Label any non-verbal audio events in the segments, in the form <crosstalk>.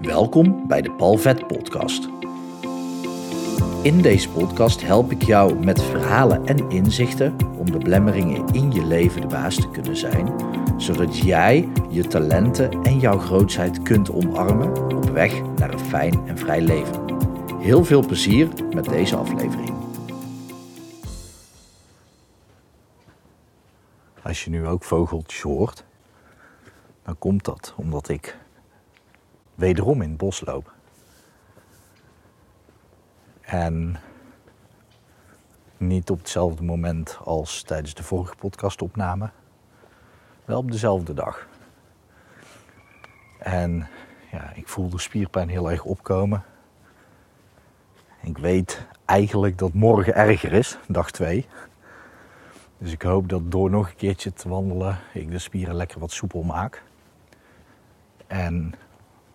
Welkom bij de Palvet Podcast. In deze podcast help ik jou met verhalen en inzichten om de blemmeringen in je leven de baas te kunnen zijn, zodat jij je talenten en jouw grootheid kunt omarmen op weg naar een fijn en vrij leven. Heel veel plezier met deze aflevering. Als je nu ook vogeltjes hoort, dan komt dat omdat ik wederom in het bos loop. En niet op hetzelfde moment als tijdens de vorige podcastopname, wel op dezelfde dag. En ja, ik voel de spierpijn heel erg opkomen. Ik weet eigenlijk dat morgen erger is, dag 2. Dus ik hoop dat door nog een keertje te wandelen ik de spieren lekker wat soepel maak. En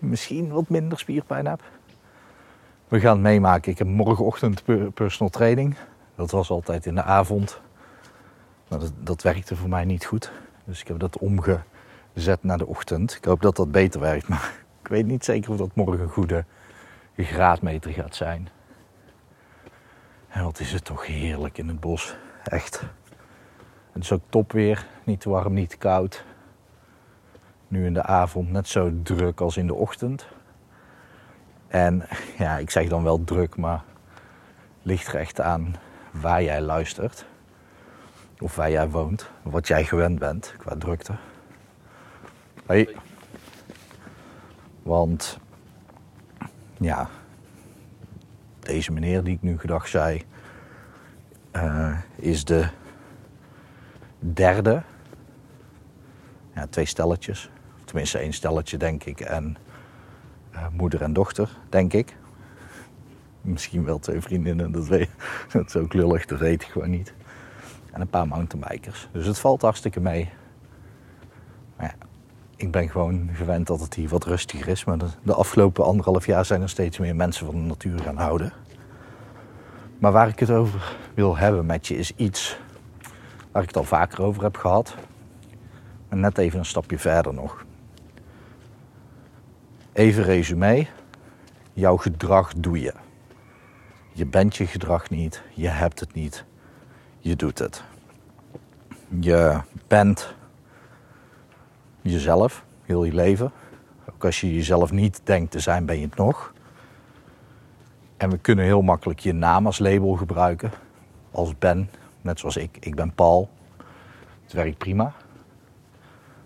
misschien wat minder spierpijn heb. We gaan het meemaken. Ik heb morgenochtend personal training. Dat was altijd in de avond. Maar dat, dat werkte voor mij niet goed. Dus ik heb dat omgezet naar de ochtend. Ik hoop dat dat beter werkt. Maar <laughs> ik weet niet zeker of dat morgen een goede graadmeter gaat zijn. En wat is het toch heerlijk in het bos. Echt. Het is ook top weer. Niet te warm, niet te koud. Nu in de avond net zo druk als in de ochtend. En <laughs> ja, ik zeg dan wel druk, maar ligt er echt aan waar jij luistert. Of waar jij woont. Wat jij gewend bent qua drukte. Hey. Want ja, deze meneer die ik nu gedag zei, uh, is de derde. Ja, twee stelletjes. Tenminste, één stelletje, denk ik. En uh, moeder en dochter, denk ik. Misschien wel twee vriendinnen, dat, weet, <laughs> dat is ook lullig, dat weet ik gewoon niet. En een paar mountainbikers. Dus het valt hartstikke mee. Maar ja, ik ben gewoon gewend dat het hier wat rustiger is. Maar de, de afgelopen anderhalf jaar zijn er steeds meer mensen van de natuur gaan houden. Maar waar ik het over wil hebben met je is iets waar ik het al vaker over heb gehad. Maar net even een stapje verder nog. Even resume. Jouw gedrag doe je. Je bent je gedrag niet, je hebt het niet, je doet het. Je bent jezelf, heel je leven. Ook als je jezelf niet denkt te zijn, ben je het nog. En we kunnen heel makkelijk je naam als label gebruiken. Als Ben, net zoals ik. Ik ben Paul. Het werkt prima.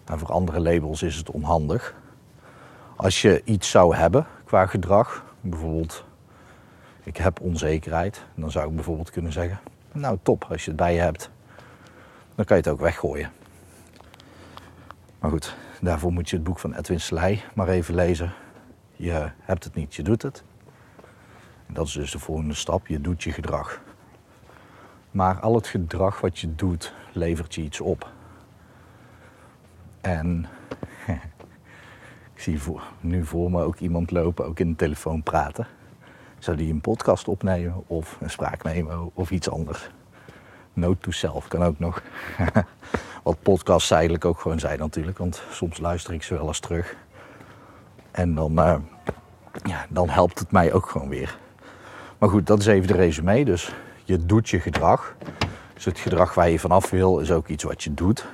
En voor andere labels is het onhandig. Als je iets zou hebben qua gedrag, bijvoorbeeld ik heb onzekerheid, dan zou ik bijvoorbeeld kunnen zeggen, nou top, als je het bij je hebt, dan kan je het ook weggooien. Maar goed, daarvoor moet je het boek van Edwin Slij maar even lezen. Je hebt het niet, je doet het. Dat is dus de volgende stap, je doet je gedrag. Maar al het gedrag wat je doet, levert je iets op. En <laughs> ik zie voor, nu voor me ook iemand lopen, ook in de telefoon praten. Zou die een podcast opnemen of een spraakmemo of iets anders? Note to self kan ook nog. <laughs> Wat podcasts eigenlijk ook gewoon zijn natuurlijk, want soms luister ik ze wel eens terug. En dan, uh, ja, dan helpt het mij ook gewoon weer. Maar goed, dat is even de resume. Dus je doet je gedrag. Dus het gedrag waar je vanaf wil is ook iets wat je doet.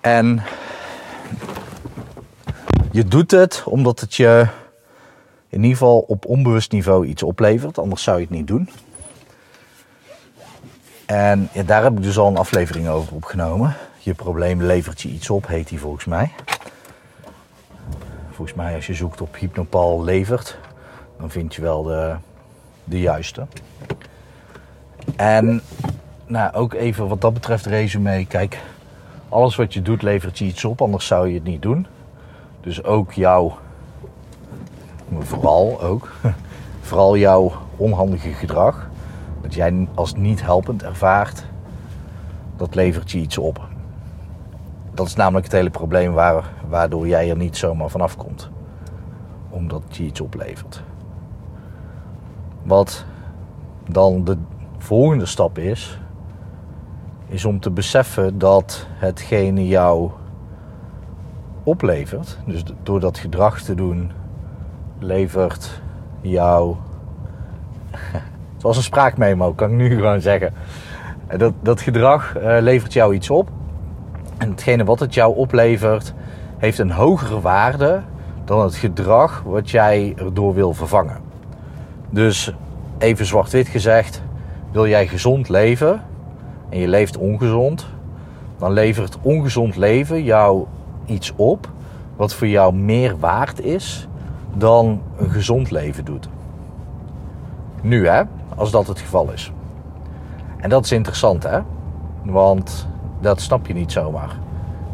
En je doet het omdat het je in ieder geval op onbewust niveau iets oplevert. Anders zou je het niet doen. En ja, daar heb ik dus al een aflevering over opgenomen. Je probleem levert je iets op, heet die volgens mij. Volgens mij als je zoekt op Hypnopal levert, dan vind je wel de, de juiste. En nou, ook even wat dat betreft resume. Kijk, alles wat je doet levert je iets op, anders zou je het niet doen. Dus ook jouw, vooral ook, <laughs> vooral jouw onhandige gedrag, wat jij als niet helpend ervaart, dat levert je iets op. Dat is namelijk het hele probleem waar, waardoor jij er niet zomaar vanaf komt. Omdat je iets oplevert. Wat dan de volgende stap is, is om te beseffen dat hetgene jou oplevert, dus door dat gedrag te doen, levert jou. <laughs> Het was een spraakmemo, kan ik nu <laughs> gewoon zeggen. Dat, dat gedrag uh, levert jou iets op. En hetgene wat het jou oplevert, heeft een hogere waarde dan het gedrag wat jij erdoor wil vervangen. Dus even zwart-wit gezegd, wil jij gezond leven en je leeft ongezond, dan levert ongezond leven jou iets op wat voor jou meer waard is dan een gezond leven doet. Nu hè, als dat het geval is. En dat is interessant hè, want dat snap je niet zomaar.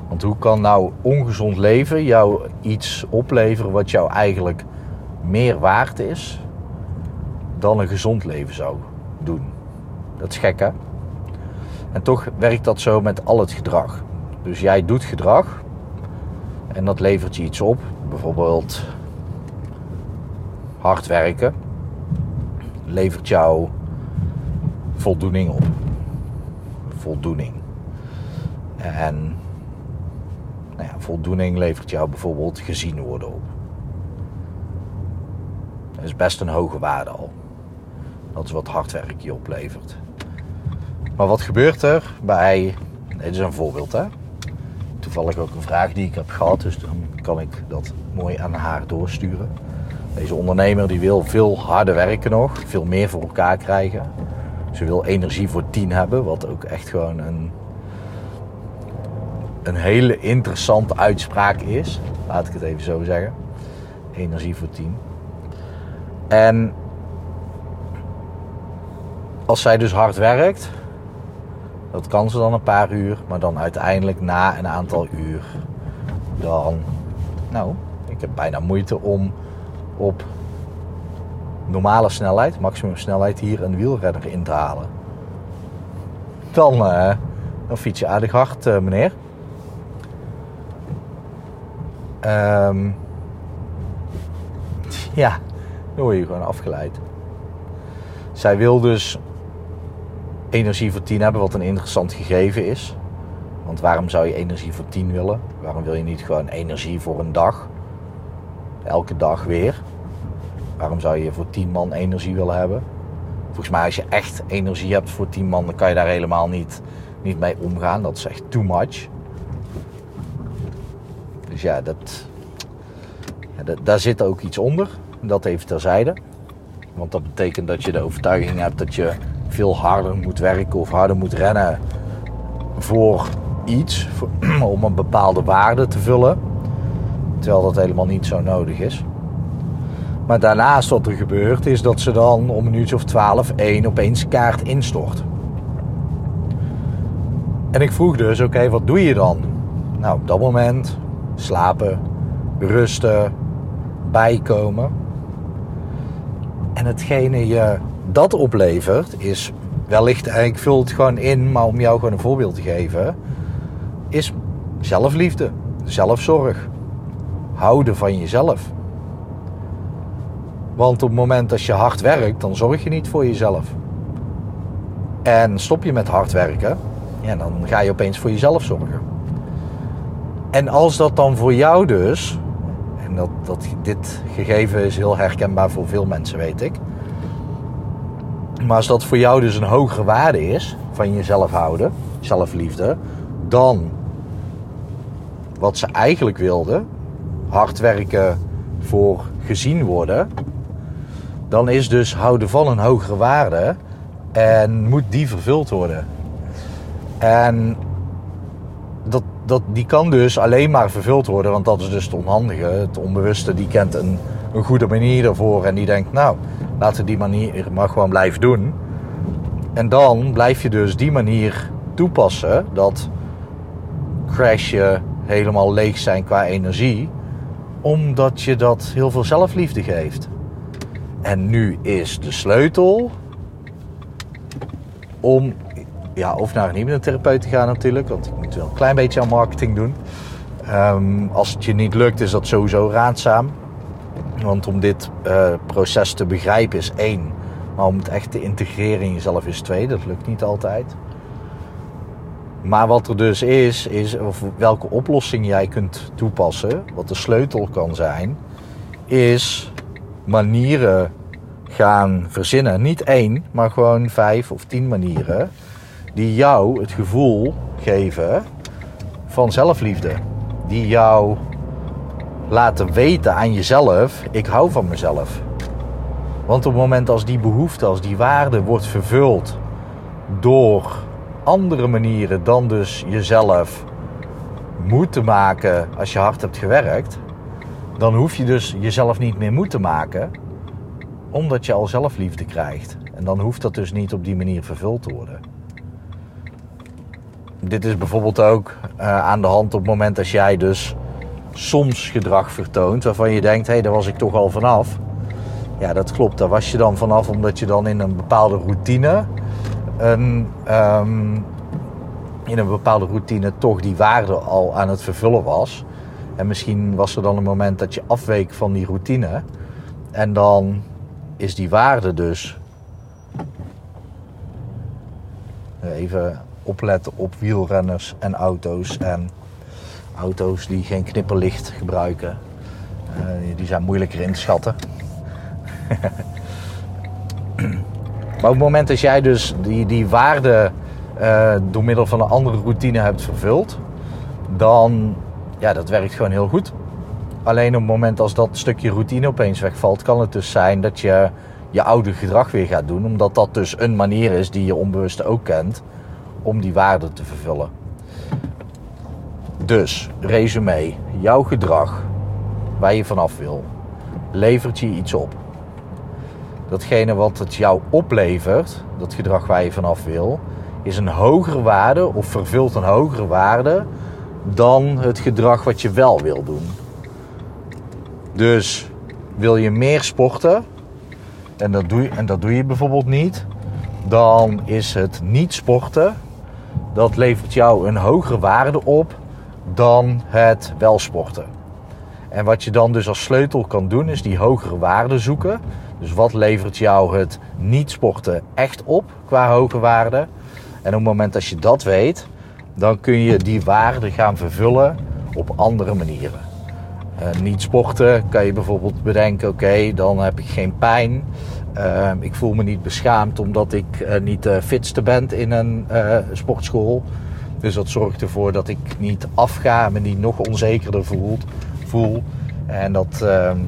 Want hoe kan nou ongezond leven jou iets opleveren wat jou eigenlijk meer waard is dan een gezond leven zou doen? Dat is gek hè? En toch werkt dat zo met al het gedrag. Dus jij doet gedrag en dat levert je iets op. Bijvoorbeeld hard werken levert jou voldoening op. Voldoening. En nou voldoening levert jou bijvoorbeeld gezien worden op. Dat is best een hoge waarde al. Dat is wat hard werk je oplevert. Maar wat gebeurt er bij. Dit is een voorbeeld, hè? Toevallig ook een vraag die ik heb gehad, dus dan kan ik dat mooi aan haar doorsturen. Deze ondernemer die wil veel harder werken nog, veel meer voor elkaar krijgen. Ze wil energie voor tien hebben, wat ook echt gewoon een, een hele interessante uitspraak is. Laat ik het even zo zeggen. Energie voor tien. En als zij dus hard werkt, dat kan ze dan een paar uur, maar dan uiteindelijk na een aantal uur, dan, nou, ik heb bijna moeite om op normale snelheid, maximum snelheid, hier een wielrenner in te halen. Dan, uh, dan fiets je aardig hard, uh, meneer. Um, ja, dan word je gewoon afgeleid. Zij wil dus energie voor 10 hebben, wat een interessant gegeven is. Want waarom zou je energie voor 10 willen? Waarom wil je niet gewoon energie voor een dag? Elke dag weer. Waarom zou je voor 10 man energie willen hebben? Volgens mij als je echt energie hebt voor 10 man, dan kan je daar helemaal niet, niet mee omgaan. Dat is echt too much. Dus ja, dat, ja dat, daar zit ook iets onder. Dat even terzijde. Want dat betekent dat je de overtuiging hebt dat je veel harder moet werken of harder moet rennen voor iets, <clears throat> om een bepaalde waarde te vullen. Terwijl dat helemaal niet zo nodig is. Maar daarnaast wat er gebeurt is dat ze dan om een uurtje of 12, 1 opeens kaart instort. En ik vroeg dus, oké, wat doe je dan? Nou, op dat moment slapen, rusten, bijkomen. En hetgene je dat oplevert is wellicht, ik vul het gewoon in, maar om jou gewoon een voorbeeld te geven, is zelfliefde, zelfzorg, houden van jezelf. Want op het moment dat je hard werkt, dan zorg je niet voor jezelf. En stop je met hard werken, ja, dan ga je opeens voor jezelf zorgen. En als dat dan voor jou dus, en dat, dat, dit gegeven is heel herkenbaar voor veel mensen, weet ik. Maar als dat voor jou dus een hogere waarde is van jezelf houden, zelfliefde, dan wat ze eigenlijk wilden, hard werken voor gezien worden, dan is dus houden van een hogere waarde en moet die vervuld worden. En dat, dat, die kan dus alleen maar vervuld worden, want dat is dus het onhandige. Het onbewuste die kent een, een goede manier daarvoor en die denkt, nou, laten we die manier maar gewoon blijven doen. En dan blijf je dus die manier toepassen, dat crashen, helemaal leeg zijn qua energie, omdat je dat heel veel zelfliefde geeft. En nu is de sleutel om ja, of naar een hypnotherapeut te gaan natuurlijk. Want een klein beetje aan marketing doen. Um, als het je niet lukt is dat sowieso raadzaam. Want om dit uh, proces te begrijpen is één. Maar om het echt te integreren in jezelf is twee. Dat lukt niet altijd. Maar wat er dus is, is of welke oplossing jij kunt toepassen, wat de sleutel kan zijn, is manieren gaan verzinnen. Niet één, maar gewoon vijf of tien manieren die jou het gevoel geven van zelfliefde. Die jou laten weten aan jezelf, ik hou van mezelf. Want op het moment als die behoefte, als die waarde wordt vervuld door andere manieren dan dus jezelf moe te maken als je hard hebt gewerkt, dan hoef je dus jezelf niet meer moe te maken, omdat je al zelfliefde krijgt. En dan hoeft dat dus niet op die manier vervuld te worden. Dit is bijvoorbeeld ook uh, aan de hand op het moment als jij dus soms gedrag vertoont waarvan je denkt, hé, hey, daar was ik toch al vanaf. Ja, dat klopt. Daar was je dan vanaf omdat je dan in een bepaalde routine, een, um, in een bepaalde routine toch die waarde al aan het vervullen was. En misschien was er dan een moment dat je afweek van die routine. En dan is die waarde dus. Even opletten op wielrenners en auto's. En auto's die geen knipperlicht gebruiken. Uh, die zijn moeilijker in te schatten. <laughs> maar op het moment dat jij dus die, die waarde uh, door middel van een andere routine hebt vervuld, dan ja, dat werkt gewoon heel goed. Alleen op het moment als dat stukje routine opeens wegvalt, kan het dus zijn dat je je oude gedrag weer gaat doen. Omdat dat dus een manier is die je onbewust ook kent om die waarde te vervullen. Dus, resume, jouw gedrag waar je vanaf wil, levert je iets op. Datgene wat het jou oplevert, dat gedrag waar je vanaf wil, is een hogere waarde of vervult een hogere waarde dan het gedrag wat je wel wil doen. Dus wil je meer sporten en dat doe je, en dat doe je bijvoorbeeld niet, dan is het niet sporten, dat levert jou een hogere waarde op dan het wel sporten. En wat je dan dus als sleutel kan doen, is die hogere waarde zoeken. Dus wat levert jou het niet sporten echt op qua hoge waarde? En op het moment dat je dat weet, dan kun je die waarde gaan vervullen op andere manieren. Uh, niet sporten kan je bijvoorbeeld bedenken: oké, dan heb ik geen pijn. Uh, ik voel me niet beschaamd omdat ik uh, niet de fitste ben in een sportschool. Dus dat zorgt ervoor dat ik niet afga, me niet nog onzekerder voel. voel. En dat, ehm,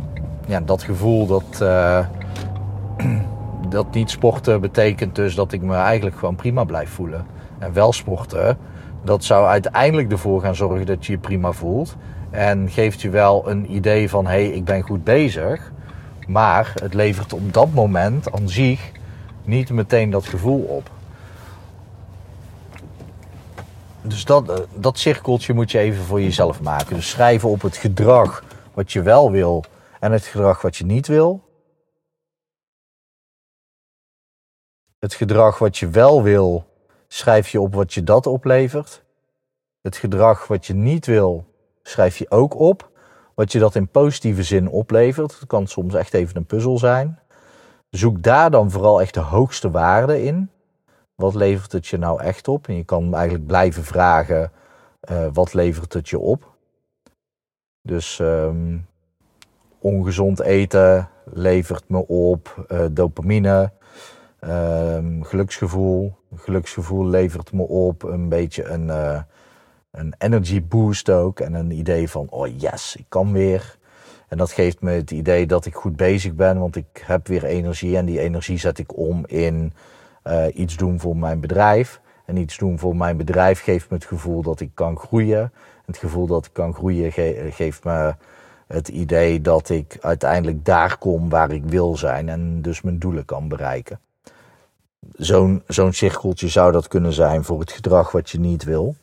ja, dat gevoel dat, <clears throat> dat niet sporten betekent dus dat ik me eigenlijk gewoon prima blijf voelen. En wel sporten dat zou uiteindelijk ervoor gaan zorgen dat je je prima voelt. En geeft je wel een idee van hé, hey, ik ben goed bezig. Maar het levert op dat moment aan zich niet meteen dat gevoel op. Dus dat, eh, dat cirkeltje moet je even voor jezelf maken. Dus schrijven op het gedrag wat je wel wil en het gedrag wat je niet wil. Het gedrag wat je wel wil, schrijf je op wat je dat oplevert. Het gedrag wat je niet wil, schrijf je ook op. Wat je dat in positieve zin oplevert. Het kan soms echt even een puzzel zijn. Zoek daar dan vooral echt de hoogste waarde in. Wat levert het je nou echt op? En je kan eigenlijk blijven vragen: uh, wat levert het je op? Dus um, ongezond eten levert me op uh, dopamine. Um, geluksgevoel. Geluksgevoel levert me op een beetje een, uh, een energy boost ook. En een idee van, oh yes, ik kan weer. En dat geeft me het idee dat ik goed bezig ben, want ik heb weer energie. En die energie zet ik om in uh, iets doen voor mijn bedrijf. En iets doen voor mijn bedrijf geeft me het gevoel dat ik kan groeien. Het gevoel dat ik kan groeien ge geeft me het idee dat ik uiteindelijk daar kom waar ik wil zijn en dus mijn doelen kan bereiken zo'n zo'n cirkeltje zou dat kunnen zijn voor het gedrag wat je niet wil.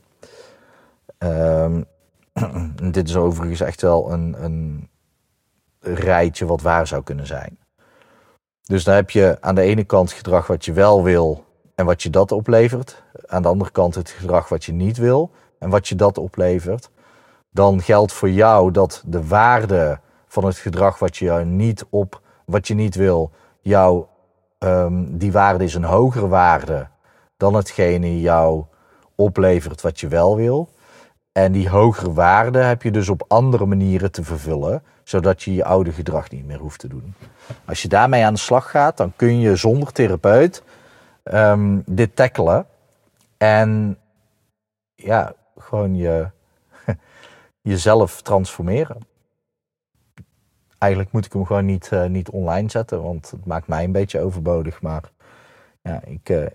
Um, <clears throat> dit is overigens echt wel een, een rijtje wat waar zou kunnen zijn. Dus dan heb je aan de ene kant gedrag wat je wel wil en wat je dat oplevert. Aan de andere kant het gedrag wat je niet wil en wat je dat oplevert. Dan geldt voor jou dat de waarde van het gedrag wat je niet op, wat je niet wil, jou um, die waarde is een hogere waarde dan hetgene jou oplevert wat je wel wil. En die hogere waarde heb je dus op andere manieren te vervullen, zodat je je oude gedrag niet meer hoeft te doen. Als je daarmee aan de slag gaat, dan kun je zonder therapeut ehm, dit tackelen. En ja, gewoon je, <laughs> jezelf transformeren. Eigenlijk moet ik hem gewoon niet, uh, niet online zetten, want het maakt mij een beetje overbodig. Maar ja, ik uh,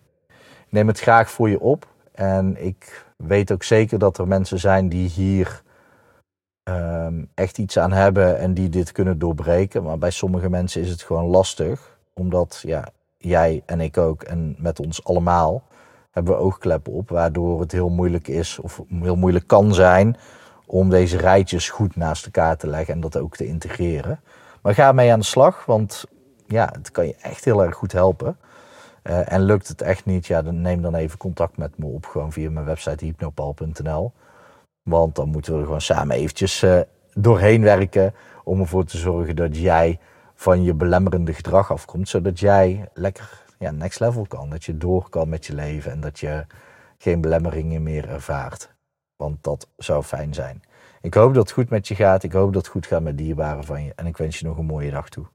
neem het graag voor je op. En ik weet ook zeker dat er mensen zijn die hier um, echt iets aan hebben en die dit kunnen doorbreken. Maar bij sommige mensen is het gewoon lastig, omdat ja, jij en ik ook en met ons allemaal hebben we oogkleppen op, waardoor het heel moeilijk is of heel moeilijk kan zijn om deze rijtjes goed naast elkaar te leggen en dat ook te integreren. Maar ga mee aan de slag, want ja, het kan je echt heel erg goed helpen. Uh, en lukt het echt niet, ja, dan neem dan even contact met me op, gewoon via mijn website hypnopal.nl. Want dan moeten we er gewoon samen eventjes uh, doorheen werken om ervoor te zorgen dat jij van je belemmerende gedrag afkomt, zodat jij lekker ja, next level kan. Dat je door kan met je leven en dat je geen belemmeringen meer ervaart. Want dat zou fijn zijn. Ik hoop dat het goed met je gaat. Ik hoop dat het goed gaat met dierbaren van je. En ik wens je nog een mooie dag toe.